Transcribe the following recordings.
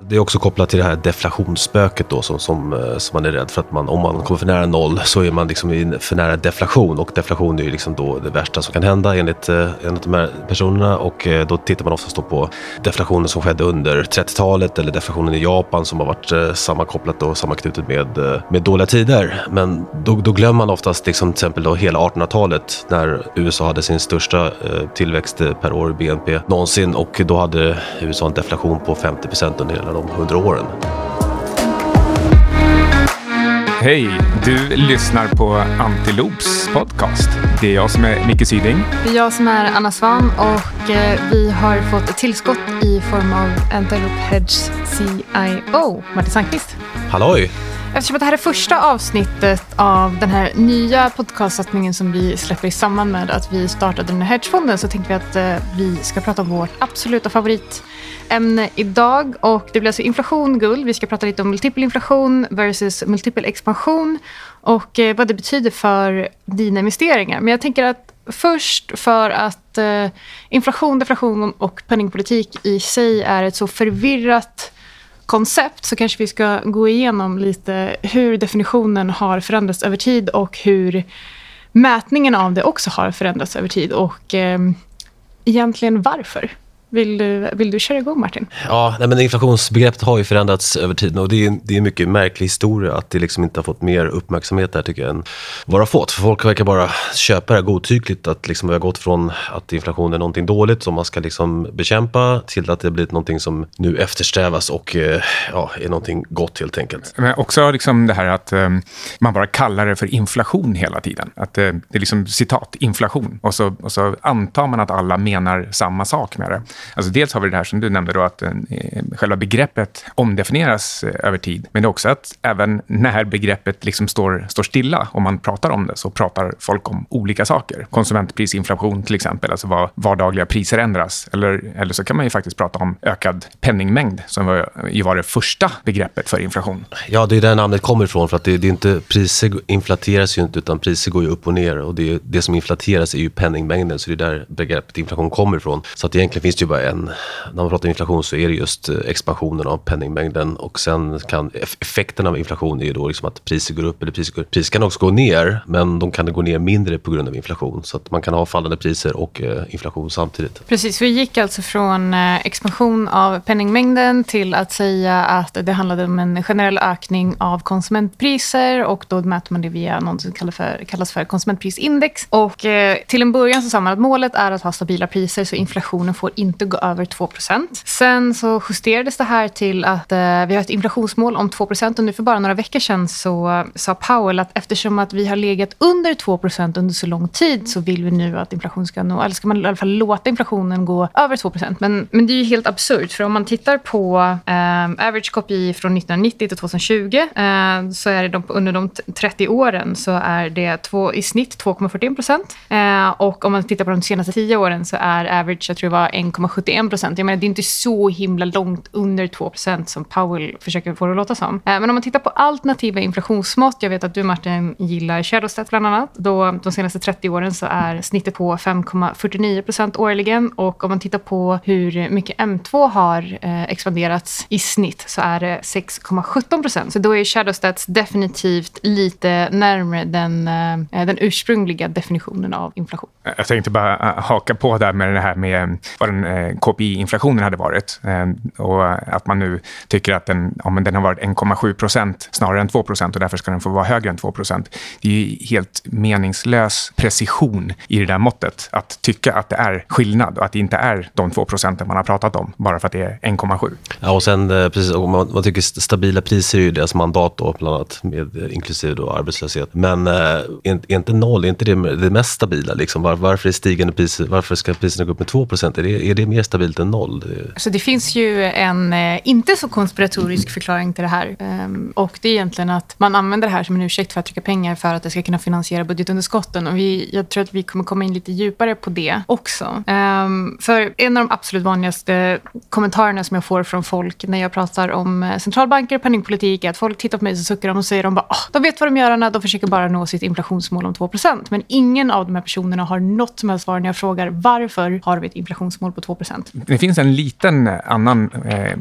Det är också kopplat till det här deflationsspöket då som, som, eh, som man är rädd för att man, om man kommer för nära noll så är man liksom för nära deflation och deflation är ju liksom då det värsta som kan hända enligt, eh, enligt de här personerna och eh, då tittar man oftast då på deflationen som skedde under 30-talet eller deflationen i Japan som har varit sammankopplat och sammanknutet med, med dåliga tider. Men då, då glömmer man oftast liksom till exempel då hela 1800-talet när USA hade sin största tillväxt per år i BNP någonsin och då hade USA en deflation på 50 under hela de 100 åren. Hej! Du lyssnar på Antiloops podcast. Det är jag som är Micke Syding. Det är jag som är Anna Svan och eh, vi har fått ett tillskott i form av Antiloop Hedge CIO, Martin Sandqvist. Halloj! Eftersom det här är första avsnittet av den här nya podcastsatsningen som vi släpper i samband med att vi startade den här hedgefonden så tänkte vi att eh, vi ska prata om vårt absoluta ämne idag. Och det blir alltså inflation, guld. Vi ska prata lite om multipel inflation versus multipel expansion och eh, vad det betyder för dina investeringar. Men jag tänker att först för att eh, inflation, deflation och penningpolitik i sig är ett så förvirrat koncept så kanske vi ska gå igenom lite hur definitionen har förändrats över tid och hur mätningen av det också har förändrats över tid och eh, egentligen varför. Vill du, vill du köra igång, Martin? Ja, nej, men inflationsbegreppet har ju förändrats över tiden och det är, det är en mycket märklig historia att det liksom inte har fått mer uppmärksamhet där tycker jag än vad det har fått. För folk verkar bara köpa det här godtyckligt att liksom vi har gått från att inflation är någonting dåligt som man ska liksom bekämpa till att det har blivit någonting som nu eftersträvas och eh, ja, är någonting gott helt enkelt. Men också liksom det här att um, man bara kallar det för inflation hela tiden. Att uh, det är liksom citat, inflation. Och så, och så antar man att alla menar samma sak med det. Alltså dels har vi det här som du nämnde, då, att eh, själva begreppet omdefinieras eh, över tid. Men det är också att även när begreppet liksom står, står stilla, och man pratar om det, så pratar folk om olika saker. Konsumentprisinflation till exempel, alltså vad vardagliga priser ändras. Eller, eller så kan man ju faktiskt prata om ökad penningmängd, som var, ju var det första begreppet för inflation. Ja, det är där namnet kommer ifrån, för att det, det är inte, priser inflateras ju inte, utan priser går ju upp och ner. Och det, det som inflateras är ju penningmängden, så det är där begreppet inflation kommer ifrån. Så att egentligen finns det ju bara en, när man pratar inflation så är det just eh, expansionen av penningmängden och sen kan effekten av inflation är ju då liksom att priser går upp eller priser går Priser kan också gå ner, men de kan gå ner mindre på grund av inflation. Så att man kan ha fallande priser och eh, inflation samtidigt. Precis, vi gick alltså från eh, expansion av penningmängden till att säga att det handlade om en generell ökning av konsumentpriser och då mäter man det via något som kallas för, kallas för konsumentprisindex. Och eh, till en början så sa man att målet är att ha stabila priser så inflationen får inte gå över 2% Sen så justerades det här till att eh, vi har ett inflationsmål om 2 och nu för bara några veckor sedan så eh, sa Powell att eftersom att vi har legat under 2% under så lång tid så vill vi nu att inflation ska nå, eller ska man i alla fall låta inflationen gå över 2 men, men det är ju helt absurt för om man tittar på eh, average KPI från 1990 till 2020 eh, så är det de, under de 30 åren så är det två, i snitt 2,41 eh, och om man tittar på de senaste 10 åren så är average, jag tror det var 0,71 procent. Jag menar, det är inte så himla långt under 2 procent som Powell försöker få det att låta som. Eh, men om man tittar på alternativa inflationsmått, jag vet att du Martin gillar Shadowstat bland annat, då de senaste 30 åren så är snittet på 5,49 procent årligen och om man tittar på hur mycket M2 har eh, expanderats i snitt så är det 6,17 procent. Så då är Shadowstats definitivt lite närmare den, eh, den ursprungliga definitionen av inflation. Eh, jag tänkte bara eh, haka på där med det här med eh, vad den KPI-inflationen hade varit. Och att man nu tycker att den, ja, den har varit 1,7 procent snarare än 2 procent och därför ska den få vara högre än 2 procent. Det är ju helt meningslös precision i det där måttet. Att tycka att det är skillnad och att det inte är de 2 procenten man har pratat om bara för att det är 1,7. Ja, och sen precis, och man, man, tycker stabila priser är ju deras mandat då, bland annat, med, inklusive då arbetslöshet. Men är, är inte noll, är inte det det mest stabila? Liksom? Var, varför är stigande pris, varför ska priserna gå upp med 2? Är det, är det mer stabilt än noll? Det... Så det finns ju en eh, inte så konspiratorisk förklaring till det här. Ehm, och det är egentligen att man använder det här som en ursäkt för att trycka pengar för att det ska kunna finansiera budgetunderskotten. Och vi, jag tror att vi kommer komma in lite djupare på det också. Ehm, för en av de absolut vanligaste kommentarerna som jag får från folk när jag pratar om eh, centralbanker och penningpolitik är att folk tittar på mig och suckar de och säger de bara, oh, de vet vad de gör, när de försöker bara nå sitt inflationsmål om 2% Men ingen av de här personerna har något som helst svar när jag frågar varför har vi ett inflationsmål på 2% Det finns en liten eh, annan eh,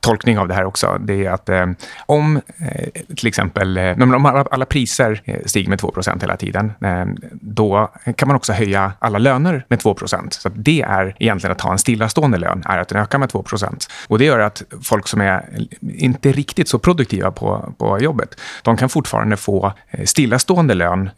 tolkning av det här också. Det är att eh, om eh, till exempel eh, om alla, alla priser eh, stiger med 2% hela tiden, eh, då kan man också höja alla löner med 2% Så det är egentligen att ha en stillastående lön, är att den ökar med 2% Och det gör att folk som är inte riktigt så produktiva på, på jobbet, de kan fortfarande få stillastående lön,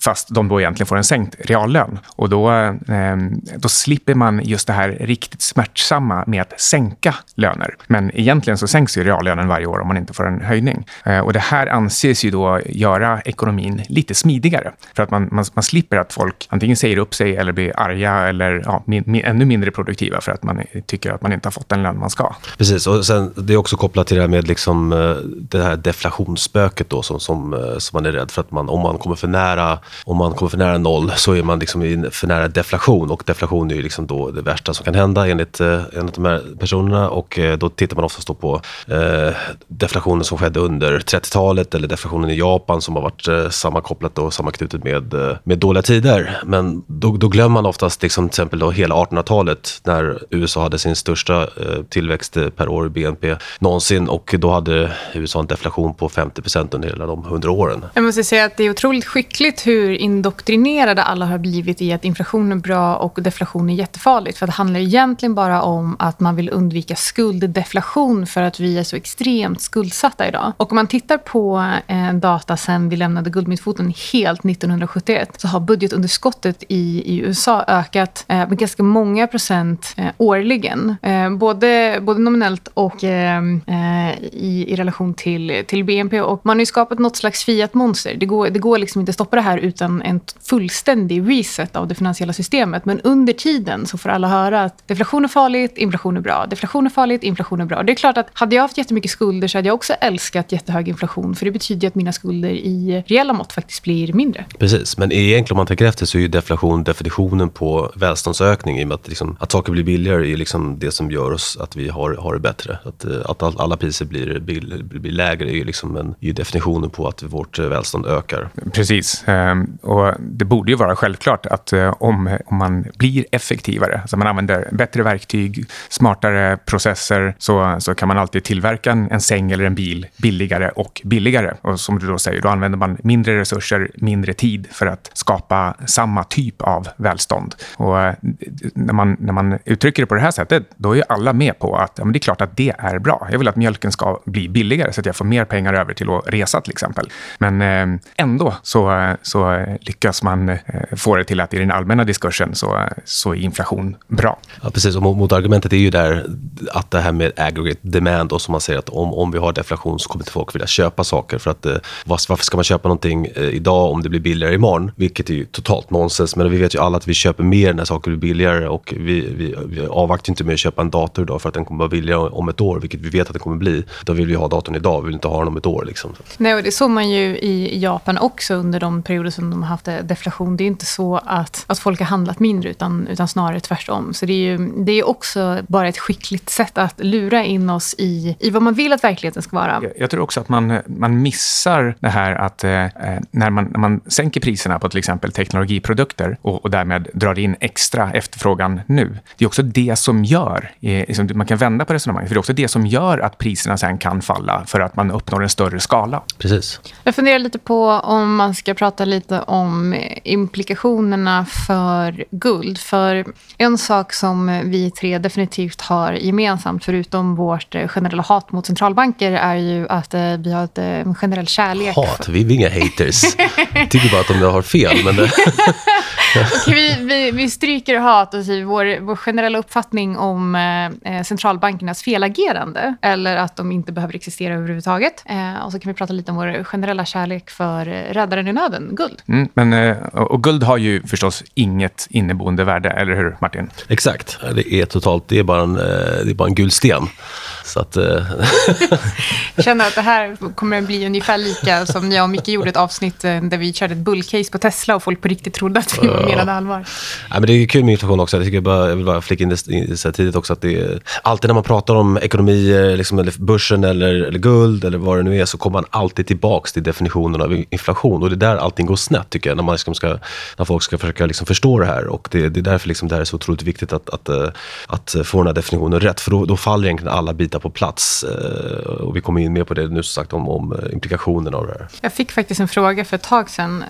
fast de då egentligen får en sänkt reallön. Och då, ehm, då slipper man just det här riktigt smärtsamma med att sänka löner. Men egentligen så sänks ju reallönen varje år om man inte får en höjning. Eh, och det här anses ju då göra ekonomin lite smidigare. För att man, man, man slipper att folk antingen säger upp sig eller blir arga eller ja, min, min, ännu mindre produktiva för att man tycker att man inte har fått den lön man ska. Precis, och sen, det är också kopplat till det här med liksom, eh, det här deflationsspöket då, som, som, eh, som man är rädd för att man, om man kommer för nära, om man kommer för nära noll så är man liksom för nära deflation och deflation är ju liksom då det värsta som kan hända enligt, eh, enligt de här personerna och eh, då tittar man oftast då på eh, deflationen som skedde under 30-talet eller deflationen i Japan som har varit eh, sammankopplat och sammanknutet med, eh, med dåliga tider. Men då, då glömmer man oftast liksom, till exempel då hela 1800-talet när USA hade sin största eh, tillväxt eh, per år i BNP någonsin och då hade USA en deflation på 50 under hela de 100 åren. Jag måste säga att det är otroligt skickligt hur indoktrinerade alla har blivit i att inflation är bra och deflation är jättefarligt. För det handlar egentligen bara om att man vill undvika skulddeflation för att vi är så extremt skuldsatta idag. Och om man tittar på eh, data sen vi lämnade guldmyntfoten helt 1971 så har budgetunderskottet i, i USA ökat eh, med ganska många procent eh, årligen. Eh, både, både nominellt och eh, eh i, i relation till, till BNP. Och man har ju skapat något slags fiat-monster. Det går, det går liksom inte att stoppa det här utan en fullständig reset av det finansiella systemet. Men under tiden så får alla höra att deflation är farligt, inflation är bra. Deflation är farligt, inflation är bra. Det är klart att hade jag haft jättemycket skulder så hade jag också älskat jättehög inflation. För det betyder ju att mina skulder i reella mått faktiskt blir mindre. Precis, men egentligen om man tänker efter så är ju deflation definitionen på välståndsökning. I och med att, liksom, att saker blir billigare är liksom det som gör oss att vi har, har det bättre. Att, eh, att alla priser blir, blir, blir lägre är ju, liksom en, är definitionen på att vårt välstånd ökar. Precis, ehm, och det borde ju vara självklart att eh, om, om man blir effektivare, alltså man använder bättre verktyg, smartare processer, så, så kan man alltid tillverka en, en säng eller en bil billigare och billigare. Och som du då säger, då använder man mindre resurser, mindre tid för att skapa samma typ av välstånd. Och eh, när man, när man uttrycker det på det här sättet, då är alla med på att ja, men det är klart att det är bra. Jag vill att mjölken ska bli billigare så att jag får mer pengar över till att resa till exempel. Men eh, ändå så, så lyckas man eh, få det till att i den allmänna diskursen så, så är inflation bra. Ja, precis. Och motargumentet är ju där att det här med aggregate demand och som man säger att om, om vi har deflation så kommer inte folk vilja köpa saker. För att, eh, varför ska man köpa någonting eh, idag om det blir billigare imorgon? Vilket är ju totalt nonsens. Men vi vet ju alla att vi köper mer när saker blir billigare och vi, vi, vi avvaktar inte med att köpa en dator idag för att den kommer vara billigare om ett år, vilket vi vet att den kommer bli. Då vill vi ha datorn idag, vi vill inte ha den om ett år. Liksom. Nej, och det såg man ju i Japan också under de perioder som de har haft deflation. Det är inte så att, att folk har handlat mindre, utan, utan snarare tvärtom. Så det är ju det är också bara ett skickligt sätt att lura in oss i, i vad man vill att verkligheten ska vara. Jag, jag tror också att man, man missar det här att eh, när, man, när man sänker priserna på till exempel teknologiprodukter och, och därmed drar in extra efterfrågan nu. Det är också det som gör, eh, liksom, man kan vända på resonemanget, för det är också det som gör att priserna sen kan falla för att man uppnår en större skala. Precis. Jag funderar lite på om man ska prata lite om implikationerna för guld. För en sak som vi tre definitivt har gemensamt, förutom vårt eh, generella hat mot centralbanker, är ju att eh, vi har en generell kärlek. Hat? Vi är inga haters. Jag tycker bara att de har fel. Men det... okay, vi, vi, vi stryker hat och säger vår, vår generella uppfattning om eh, centralbankernas felagerande, eller att de inte behöver existera överhuvudtaget. Eh, och så kan vi prata lite om vår generella kärlek för eh, räddaren i nöden, guld. Mm, men, eh, och guld har ju förstås inget inneboende värde, eller hur Martin? Exakt. Det är totalt, det är bara en, det är bara en gul sten. Så att, känner att det här kommer att bli ungefär lika som jag och Micke gjorde ett avsnitt eh, där vi körde ett bullcase på Tesla och folk på riktigt trodde att vi menade allvar. Ja, men det är kul med inflation också. Jag, tycker bara, jag vill bara flika in det så tidigt också. Att det är, alltid när man pratar om ekonomier, liksom, eller börsen eller, eller guld eller vad det nu är, så kommer man alltid tillbaka till definitionen av inflation. Och det är där allting går snett, tycker jag, när, man liksom ska, när folk ska försöka liksom förstå det här. Och det, det är därför liksom det här är så otroligt viktigt att, att, att, att få den här definitionen rätt. För då, då faller egentligen alla bitar på plats. Och vi kommer in mer på det nu, som sagt, om, om implikationerna av det här. Jag fick faktiskt en fråga för ett tag sedan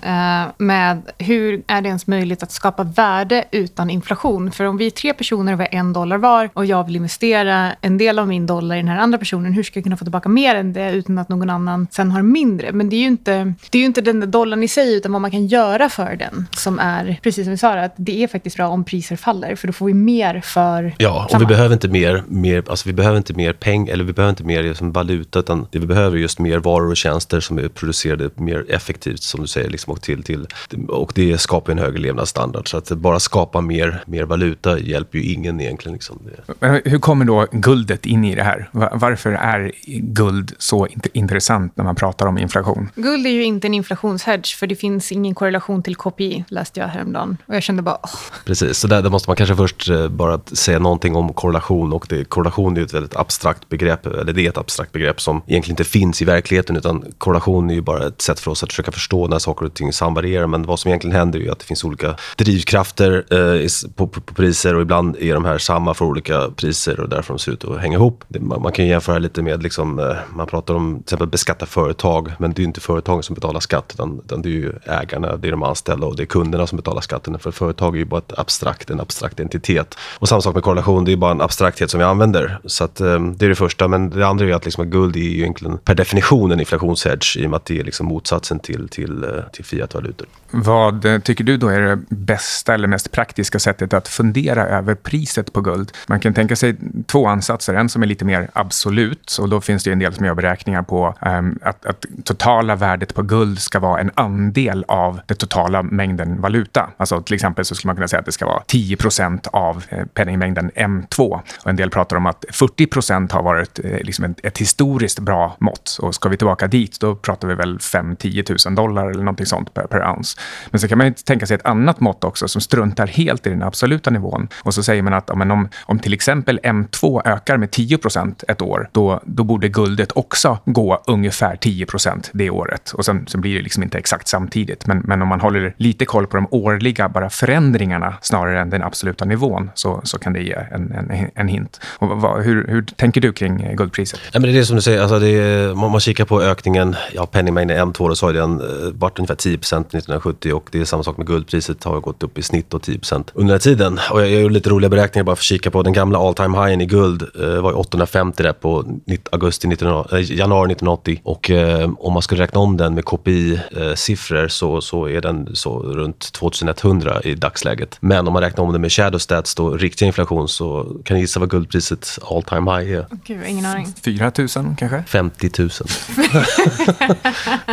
med hur är det ens möjligt att skapa värde utan inflation? För om vi är tre personer och vi har en dollar var och jag vill investera en del av min dollar i den här andra personen, hur ska jag kunna få tillbaka mer än det utan att någon annan sen har mindre? Men det är ju inte, det är ju inte den där dollarn i sig, utan vad man kan göra för den som är, precis som vi sa, att det är faktiskt bra om priser faller, för då får vi mer för Ja, och samma. vi behöver inte mer, mer, alltså vi behöver inte mer pengar, eller vi behöver inte mer som valuta, utan det vi behöver är just mer varor och tjänster som är producerade mer effektivt, som du säger, liksom, och, till, till, och det skapar en högre levnadsstandard. Så att bara skapa mer, mer valuta hjälper ju ingen egentligen. Liksom. Men hur kommer då guldet in i det här? Varför är guld så intressant när man pratar om inflation? Guld är ju inte en inflationshedge, för det finns ingen korrelation till KPI, läste jag häromdagen. Och jag kände bara... Oh. Precis, så där, där, måste man kanske först eh, bara säga någonting om korrelation. Och det, korrelation är ju ett väldigt abstrakt begrepp, eller det är ett abstrakt begrepp som egentligen inte finns i verkligheten, utan korrelation är ju bara ett sätt för oss att försöka förstå när saker och ting samvarierar. Men vad som egentligen händer är ju att det finns olika drivkrafter eh, på, på, på, priser och ibland är de här samma för olika priser och därför de ser ut att hänga ihop. Det, man, man, kan jämföra lite med, liksom, eh, man pratar om till exempel beskatta företag, men det är ju inte företagen som betalar skatt, utan, utan det är ju ägarna, det är de anställda och det är kunderna som betalar skatten. För företag är ju bara ett abstrakt, en abstrakt entitet. Och samma sak med korrelation, det är ju bara en abstrakthet som vi använder. Så att, eh, det är det första, men det andra är att liksom, guld är ju egentligen per definition en inflationshedge i och med att det är liksom motsatsen till, till, eh, till fiatvalutor. Vad eh, tycker du då är det bästa eller mest praktiska sättet att fundera över priset på guld? Man kan tänka sig två ansatser. En som är lite mer absolut och då finns det en del som gör beräkningar på um, att, att, totala värdet på guld ska vara en andel av den totala mängden valuta. Alltså till exempel så skulle man kunna säga att det ska vara 10% av eh, penningmängden M2. Och en del pratar om att 40 har varit eh, liksom ett, ett, historiskt bra mått. Och ska vi tillbaka dit, då pratar vi väl 5-10 000 dollar eller någonting sånt per, per ounce. Men så kan man tänka sig ett annat mått också som struntar helt i den absoluta nivån. Och så säger man att ja, om, om till exempel M2 ökar med 10% ett år, då, då borde guldet också gå ungefär 10% det året. Och sen, sen blir det liksom inte exakt samtidigt. Men, men om man håller lite koll på de årliga bara förändringarna snarare än den absoluta nivån så, så kan det ge en, en, en hint. Och vad, hur, hur tänker du kring eh, guldpriset? Nej, men det är det som du säger, alltså det är, om man kikar på ökningen, ja, penningmängden M2, då så har den eh, varit ungefär 10% 1970 och det är samma sak med guldpriset, har gått upp i snitt 10% under den här tiden. Och jag gjorde lite roliga beräkningar bara för att kika på den gamla all time highen i guld eh, var 850 där på augusti 19, eh, januari 1980 och eh, om man skulle räkna om den med KPI-siffror eh, så, så är den så runt 2100 i dagsläget. Men om man räknar om den med shadow stats, då riktig inflation, så kan ni gissa vad guldpriset all time high är? Gud, ingen aning. 4 000 kanske? 50 000.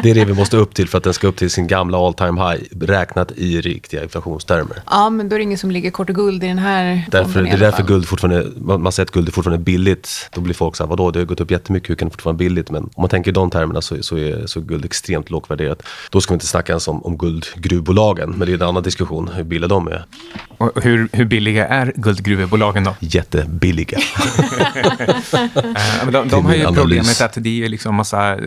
det är det vi måste upp till för att den ska upp till sin gamla all time high räknat i riktiga inflationstermer. Ja, men då är det ingen som ligger kort och guld i den här därför, Det är därför guld fortfarande, man säger att guld är fortfarande billigt. Då blir folk så här, vadå, det har gått upp jättemycket, hur kan det fortfarande vara billigt? Men om man tänker i de termerna så, så, är, så guld extremt lågt värderat. Då ska vi inte snacka ens om, om guldgruvbolagen, men det är en annan diskussion, hur billiga de är. Och hur, hur billiga är guldgruvebolagen då? Jättebilliga. de, de, de har ju problemet att det är liksom massa eh,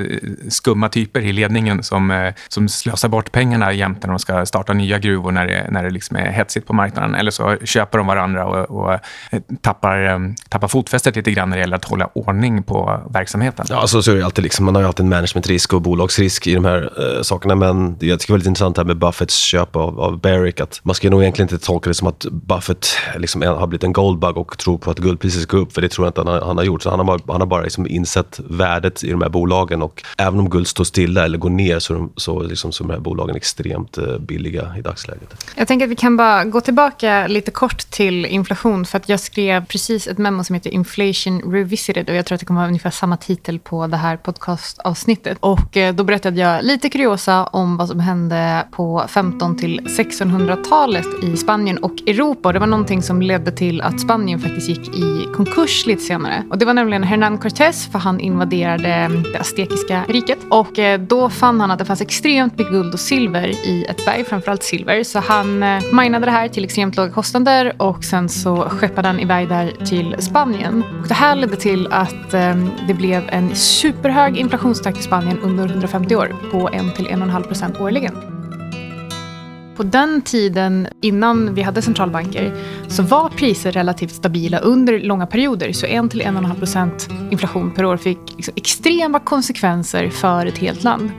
skumma typer i ledningen som, eh, som slösar bort pengarna jämt när de ska starta nya gruvor när det, när det liksom är hetsigt på marknaden. Eller så köper de varandra och, och eh, tappar, tappar fotfästet lite grann när det gäller att hålla ordning på verksamheten. Ja, så, så är det alltid. Liksom. Man har ju alltid en managementrisk och bolagsrisk i de här uh, sakerna. Men jag tycker det var lite intressant här med Buffetts köp av, av Barrick. Att man ska nog egentligen inte tolka det som att Buffett liksom har blivit en goldbug och tror på att guldpriset ska upp. För det tror jag inte han har, han har gjort. Så han har, han har bara liksom insett värdet i de här bolagen. Och även om guld står stilla eller går ner så, är så, liksom, så är de här bolagen extremt eh, billiga i dagsläget. Jag tänker att vi kan bara gå tillbaka lite kort till inflation. För att jag skrev precis ett memo som heter Inflation Revisited. Och jag tror att det kommer vara ungefär samma titel på det här podcastavsnittet. Och eh, då berättade jag lite kuriosa om vad som hände på 15 till 1600-talet i Spanien och Europa. Det var någonting som ledde till att Spanien faktiskt gick i konkurs lite senare. Och det var nämligen Hernán Cortés, för han invaderade mm, det aztekiska riket. Och eh, då fann han att det fanns extremt mycket guld och silver i ett berg, framförallt silver. Så han eh, minade det här till extremt låga kostnader och sen så skeppade han iväg där till Spanien. Och det här ledde till att eh, det blev en superhög inflationstakt i Spanien under 150 år på 1-1,5 procent årligen. På den tiden, innan vi hade centralbanker, så var priser relativt stabila under långa perioder. Så 1-1,5 procent inflation per år fick liksom extrema konsekvenser för ett helt land.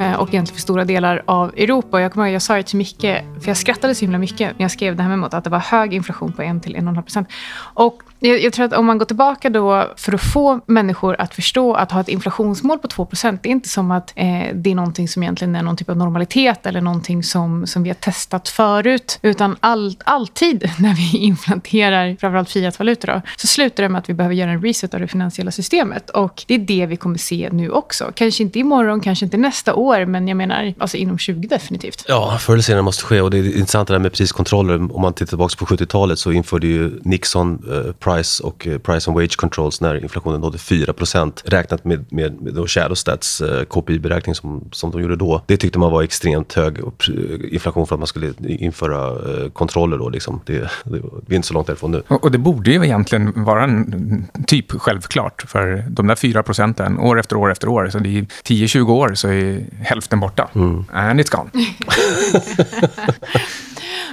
Eh, och egentligen för stora delar av Europa. Jag kommer ihåg, jag sa det till Micke, för jag skrattade så himla mycket när jag skrev det här memot, att det var hög inflation på 1-1,5 procent. Och jag, jag, tror att om man går tillbaka då för att få människor att förstå att ha ett inflationsmål på 2 det är inte som att eh, det är någonting som egentligen är någon typ av normalitet eller någonting som, som vi har testat förut. Utan all, alltid när vi implanterar framförallt fiatvalutor så slutar det med att vi behöver göra en reset av det finansiella systemet. Och det är det vi kommer se nu också. Kanske inte imorgon, kanske inte nästa år, men jag menar alltså inom 20 definitivt. Ja, förr eller senare måste ske och det är intressant det där med priskontroller. Om man tittar tillbaka på 70-talet så införde ju Nixon eh, price och eh, price and wage controls när inflationen nådde 4% räknat med, med, med shadow eh, KPI-beräkning som, som de gjorde då. Det tyckte man var extremt hög eh, inflation för att man skulle införa eh, kontroller då. Liksom. Det, det, vi är inte så långt därifrån nu. Och, och det borde ju egentligen vara en typ självklart för de där 4 procenten år efter år efter år. Så det är 10-20 år så är hälften borta. Mm. And it's gone.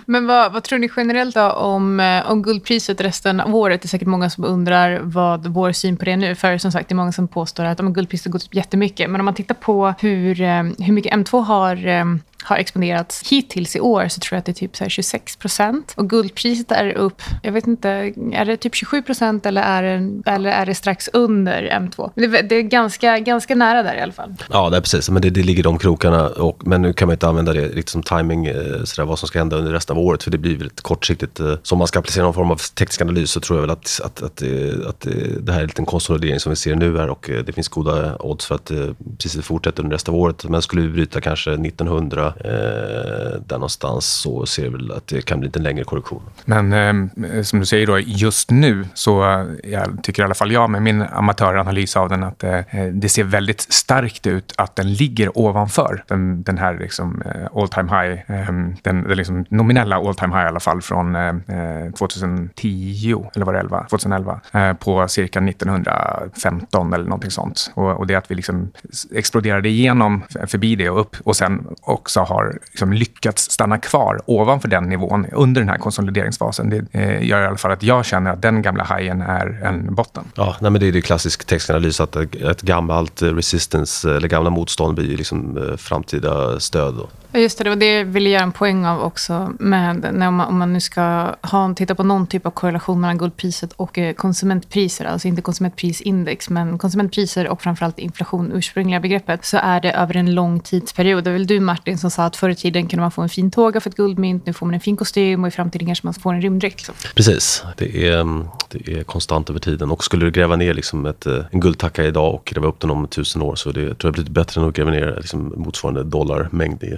Men vad, vad, tror ni generellt då om, eh, om guldpriset resten av året? Det är säkert många som undrar vad vår syn på det är nu. För som sagt, det är många som påstår att om guldpriset har gått upp jättemycket. Men om man tittar på hur, eh, hur mycket M2 har eh, har exponerats hittills i år så tror jag att det är typ så 26 procent. Och guldpriset är upp, jag vet inte, är det typ 27 procent eller, är det, eller är det strax under M2? Det, det, är ganska, ganska nära där i alla fall. Ja, det är precis. Men det, det ligger de krokarna. Och, men nu kan man inte använda det riktigt som timing, eh, så där, vad som ska hända under resten av året. För det blir väldigt kortsiktigt. Eh, så om man ska applicera någon form av teknisk analys så tror jag väl att, att, att, eh, att, att det här är en liten konsolidering som vi ser nu här och det finns goda odds för att priset fortsätter under resten av året. Men skulle vi bryta kanske 1900 eh, där någonstans så ser vi väl att det kan bli en längre korrektion. Men eh, som du säger då, just nu så eh, jag tycker i alla fall jag med min amatöranalys av den att eh, eh, det ser väldigt starkt ut att den ligger ovanför den, den här liksom, eh, all time high, eh, den, den liksom nominella all time high i alla fall från eh, 2010 eller var det 11? 2011 på cirka 1915 eller någonting sånt. Och, och det att vi liksom exploderade igenom förbi det och upp och sen också har liksom lyckats stanna kvar ovanför den nivån under den här konsolideringsfasen. Det eh, gör i alla fall att jag känner att den gamla hajen är en botten. Ja, nej, men det är ju klassisk textanalys att ett gammalt eh, resistance eh, eller gamla motstånd blir liksom eh, framtida stöd. Då. Just det, det var det jag ville göra en poäng av också. Med, när man, om man nu ska ha, titta på någon typ av korrelation mellan guldpriset och eh, konsumentpriser, alltså inte konsumentprisindex, men konsumentpriser och framförallt inflation, ursprungliga begreppet, så är det över en lång tidsperiod. Det var väl du Martin som sa att förr i tiden kunde man få en fin tåga för ett guldmynt, nu får man en fin kostym och i framtiden kanske man får en rymddräkt. Liksom. Precis, det är, mm, det är konstant över tiden. Och skulle du gräva ner liksom ett, eh, en guldtacka idag och gräva upp den om tusen år så det tror jag blir bättre än att gräva ner liksom motsvarande dollarmängd i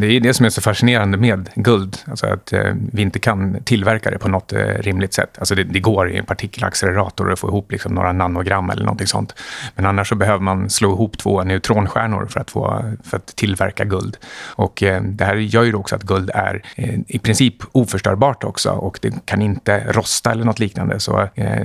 Det är det som är så fascinerande med guld. Alltså att eh, vi inte kan tillverka det på något eh, rimligt sätt. Alltså det, det, går i en partikelaccelerator att få ihop liksom några nanogram eller någonting sånt. Men annars så behöver man slå ihop två neutronstjärnor för att, få, för att tillverka guld. Och eh, det här gör ju också att guld är eh, i princip oförstörbart också och det kan inte rosta eller något liknande. Så eh,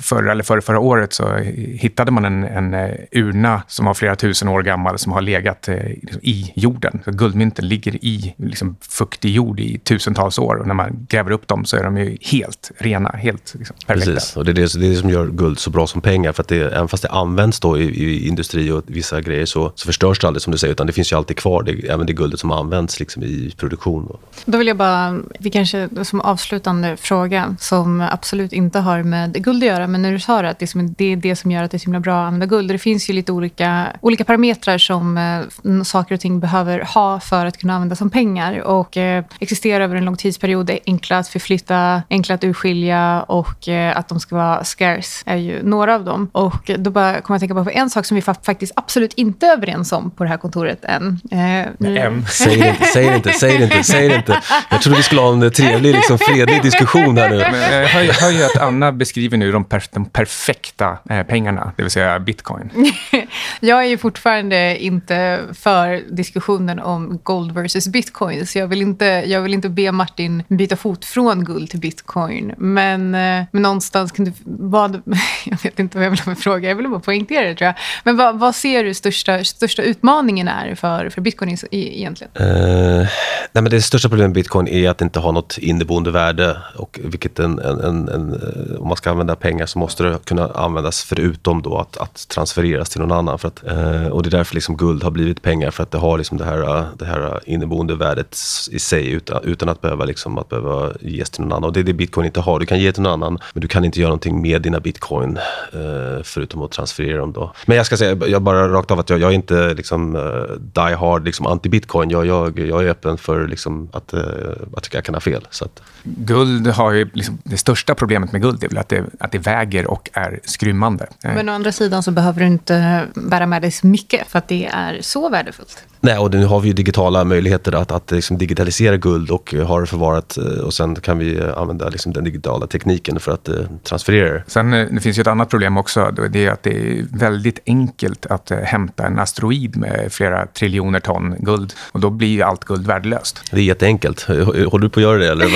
förra, eller förra, förra året så hittade man en, en eh, urna som var flera tusen år gammal som har legat eh, i jorden. Så guldmynt elementen ligger i liksom, fuktig jord i tusentals år och när man gräver upp dem så är de ju helt rena, helt liksom, perfekta. Precis, och det är det, det är det, som gör guld så bra som pengar. För att det, även fast det används då i, i industri och vissa grejer så, så förstörs det aldrig som du säger, utan det finns ju alltid kvar, det, även det guldet som används liksom, i produktion. Då. då vill jag bara, vi kanske som avslutande fråga, som absolut inte har med guld att göra, men när du sa att det, som, det är det som gör att det är så himla bra att använda guld. Det finns ju lite olika, olika parametrar som eh, saker och ting behöver ha för för att kunna användas som pengar och eh, existera över en lång tidsperiod, är enkla att förflytta, enkla att urskilja och eh, att de ska vara scarce är ju några av dem. Och då bara kommer jag tänka på en sak som vi faktiskt absolut inte är överens om på det här kontoret än. Eh, nu... Säg det inte, säg det inte, säg det inte, säg det inte. Jag trodde vi skulle ha en trevlig, liksom, fredlig diskussion här nu. Men jag hör, hör ju att Anna beskriver nu de, per, de perfekta eh, pengarna, det vill säga bitcoin. jag är ju fortfarande inte för diskussionen om gold versus bitcoin, så jag vill inte, jag vill inte be Martin byta fot från guld till bitcoin. Men, eh, men någonstans kan du... Vad, jag vet inte vad jag vill ha för fråga, jag vill bara poängtera det tror jag. Men vad, vad ser du största, största utmaningen är för, för bitcoin egentligen? Uh, nej men det största problemet med bitcoin är att det inte har något inneboende värde. Och vilket en, en, en, en, eh, om man ska använda pengar så måste det kunna användas förutom då att, att transfereras till någon annan. För att, eh, och det är därför liksom guld har blivit pengar, för att det har liksom det, här, eh, det här inneboende värdet i sig utan, utan att, behöva liksom, att behöva ges till någon annan. Och det är det bitcoin inte har. Du kan ge till någon annan, men du kan inte göra någonting med dina bitcoin förutom att transferera dem. Då. Men jag ska säga, jag bara rakt av att jag, jag är inte liksom, die hard liksom anti-bitcoin. Jag, jag, jag är öppen för liksom, att, att jag kan ha fel. Så att... Guld har ju, liksom, det största problemet med guld är väl att det, att det väger och är skrymmande. Men å andra sidan så behöver du inte bära med dig så mycket för att det är så värdefullt. Nej, och nu har vi ju digitala möjligheter att, att liksom digitalisera guld och ha det förvarat eh, och sen kan vi eh, använda liksom den digitala tekniken för att eh, transferera det. Sen det finns ju ett annat problem också. Det är att det är väldigt enkelt att hämta en asteroid med flera triljoner ton guld och då blir ju allt guld värdelöst. Det är jätteenkelt. Håller du på att göra det eller?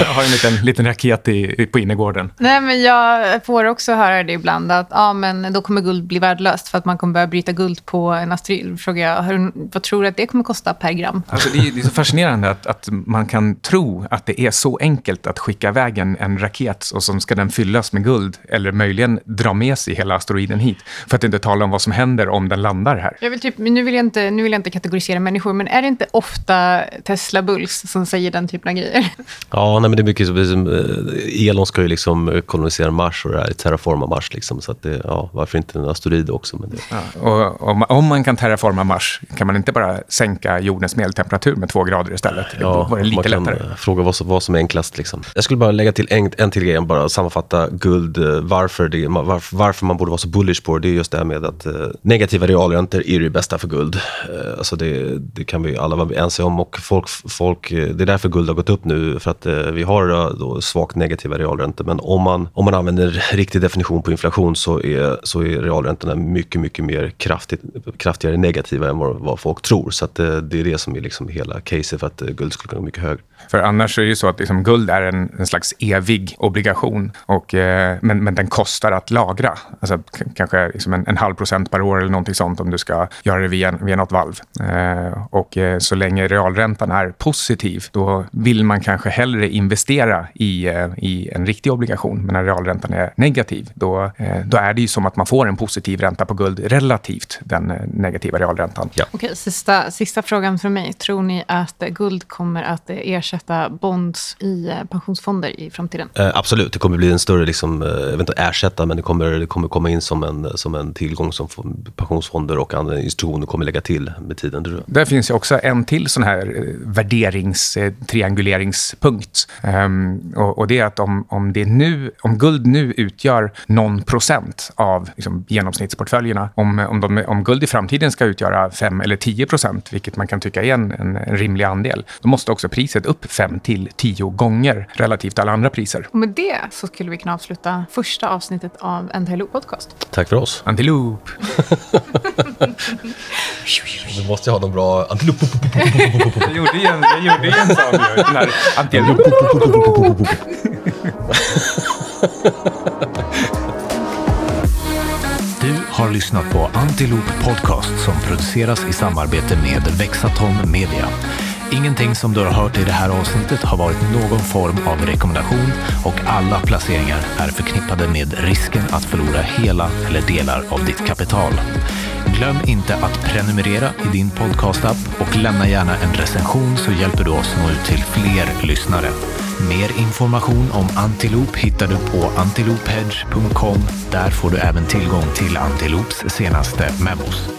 jag har en liten, liten raket i, på innergården. Nej, men jag får också höra det ibland att ja, men då kommer guld bli värdelöst för att man kommer börja bryta guld på en asteroid. Frågar jag, hur, vad tror du att det kommer kosta per gram? Alltså, det, är, det är så fascinerande att, att man kan tro att det är så enkelt att skicka iväg en, en raket och så ska den fyllas med guld eller möjligen dra med sig hela asteroiden hit. För att inte tala om vad som händer om den landar här. Jag vill typ, nu, vill jag inte, nu vill jag inte kategorisera människor, men är det inte ofta Tesla Bulls som säger den typen av grejer? Ja, nej, men det är mycket som, eh, Elon ska ju liksom kolonisera Mars och det här, terraforma Mars. Liksom, så att det, ja, varför inte en asteroid också? Men det... ja, och, om, om, man kan terraforma Mars, kan man inte bara sänka jordens medeltemperatur med två grader istället? Ja, Då var det lite man kan lättare. fråga vad som, vad som är enklast. Liksom. Jag skulle bara lägga till en, en till grej, bara sammanfatta guld, eh, varför, det, varför, varför man borde vara så bullish på det. Det är just det här med att eh, negativa realräntor är det bästa för guld. Eh, alltså det, det kan vi alla vara ense om och folk, folk, eh, det är därför guld har gått upp nu. För att eh, vi har då svagt negativa realräntor. Men om man, om man använder riktig definition på inflation så är, så är realräntorna mycket, mycket mer kraftigt, kraftigare negativa än vad, vad folk tror. Så att, eh, det är det som är liksom hela caset för att eh, guld skulle kunna gå mycket högre. För annars är det ju så att liksom, guld är en, en slags evig obligation. Och, eh, men, men den kostar att lagra. Alltså, kanske liksom en, en, halv procent per år eller någonting sånt om du ska göra det via, via något valv. Eh, och eh, så länge realräntan är positiv, då vill man kanske hellre investera i, eh, i en riktig obligation. Men när realräntan är negativ, då, eh, då är det ju som att man får en positiv ränta på guld relativt den eh, negativa realräntan. Ja. Okej, sista, sista frågan för mig. Tror ni att guld kommer att ersätta bonds i pensionsfonder i framtiden? Eh, absolut, det kommer bli en större, liksom, jag vet inte ersätta, men det kommer, det kommer komma in som en, som en tillgång som pensionsfonder och andra institutioner kommer lägga till med tiden. Tror jag. Där finns ju också en till sån här värderingstrianguleringspunkt. Um, och, och, det är att om, om, det nu, om guld nu utgör någon procent av liksom, genomsnittsportföljerna, om, om, de, om guld i framtiden ska utgöra 5 eller 10 procent, vilket man kan tycka är en, en, en, rimlig andel, då måste också priset upp 5 till 10 gånger relativt alla andra priser. Och med det så skulle vi kunna avsluta första avsnittet av Antiloop Podcast. Tack för oss. Antiloop. du måste ju ha någon bra Antiloop. jag gjorde ju en, jag gjorde ju en sån, den här Antiloop. Har lyssnat på Antiloop Podcast som produceras i samarbete med Vexatom Media. Ingenting som du har hört i det här avsnittet har varit någon form av rekommendation och alla placeringar är förknippade med risken att förlora hela eller delar av ditt kapital. Glöm inte att prenumerera i din podcastapp och lämna gärna en recension så hjälper du oss nå ut till fler lyssnare. Mer information om Antiloop hittar du på antilophedge.com. Där får du även tillgång till Antiloops senaste memos.